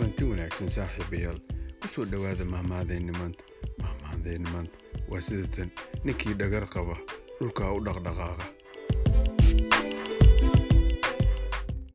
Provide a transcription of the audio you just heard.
kulanti wanaagsan saaxiibayaal. Ku soo dhowaada mahmaadeenni maanta. Mahmaadeenni maanta. Waa sidatan. Ninkii dhagar qaba. Dhulkaa u dhaqdhaqaaqa.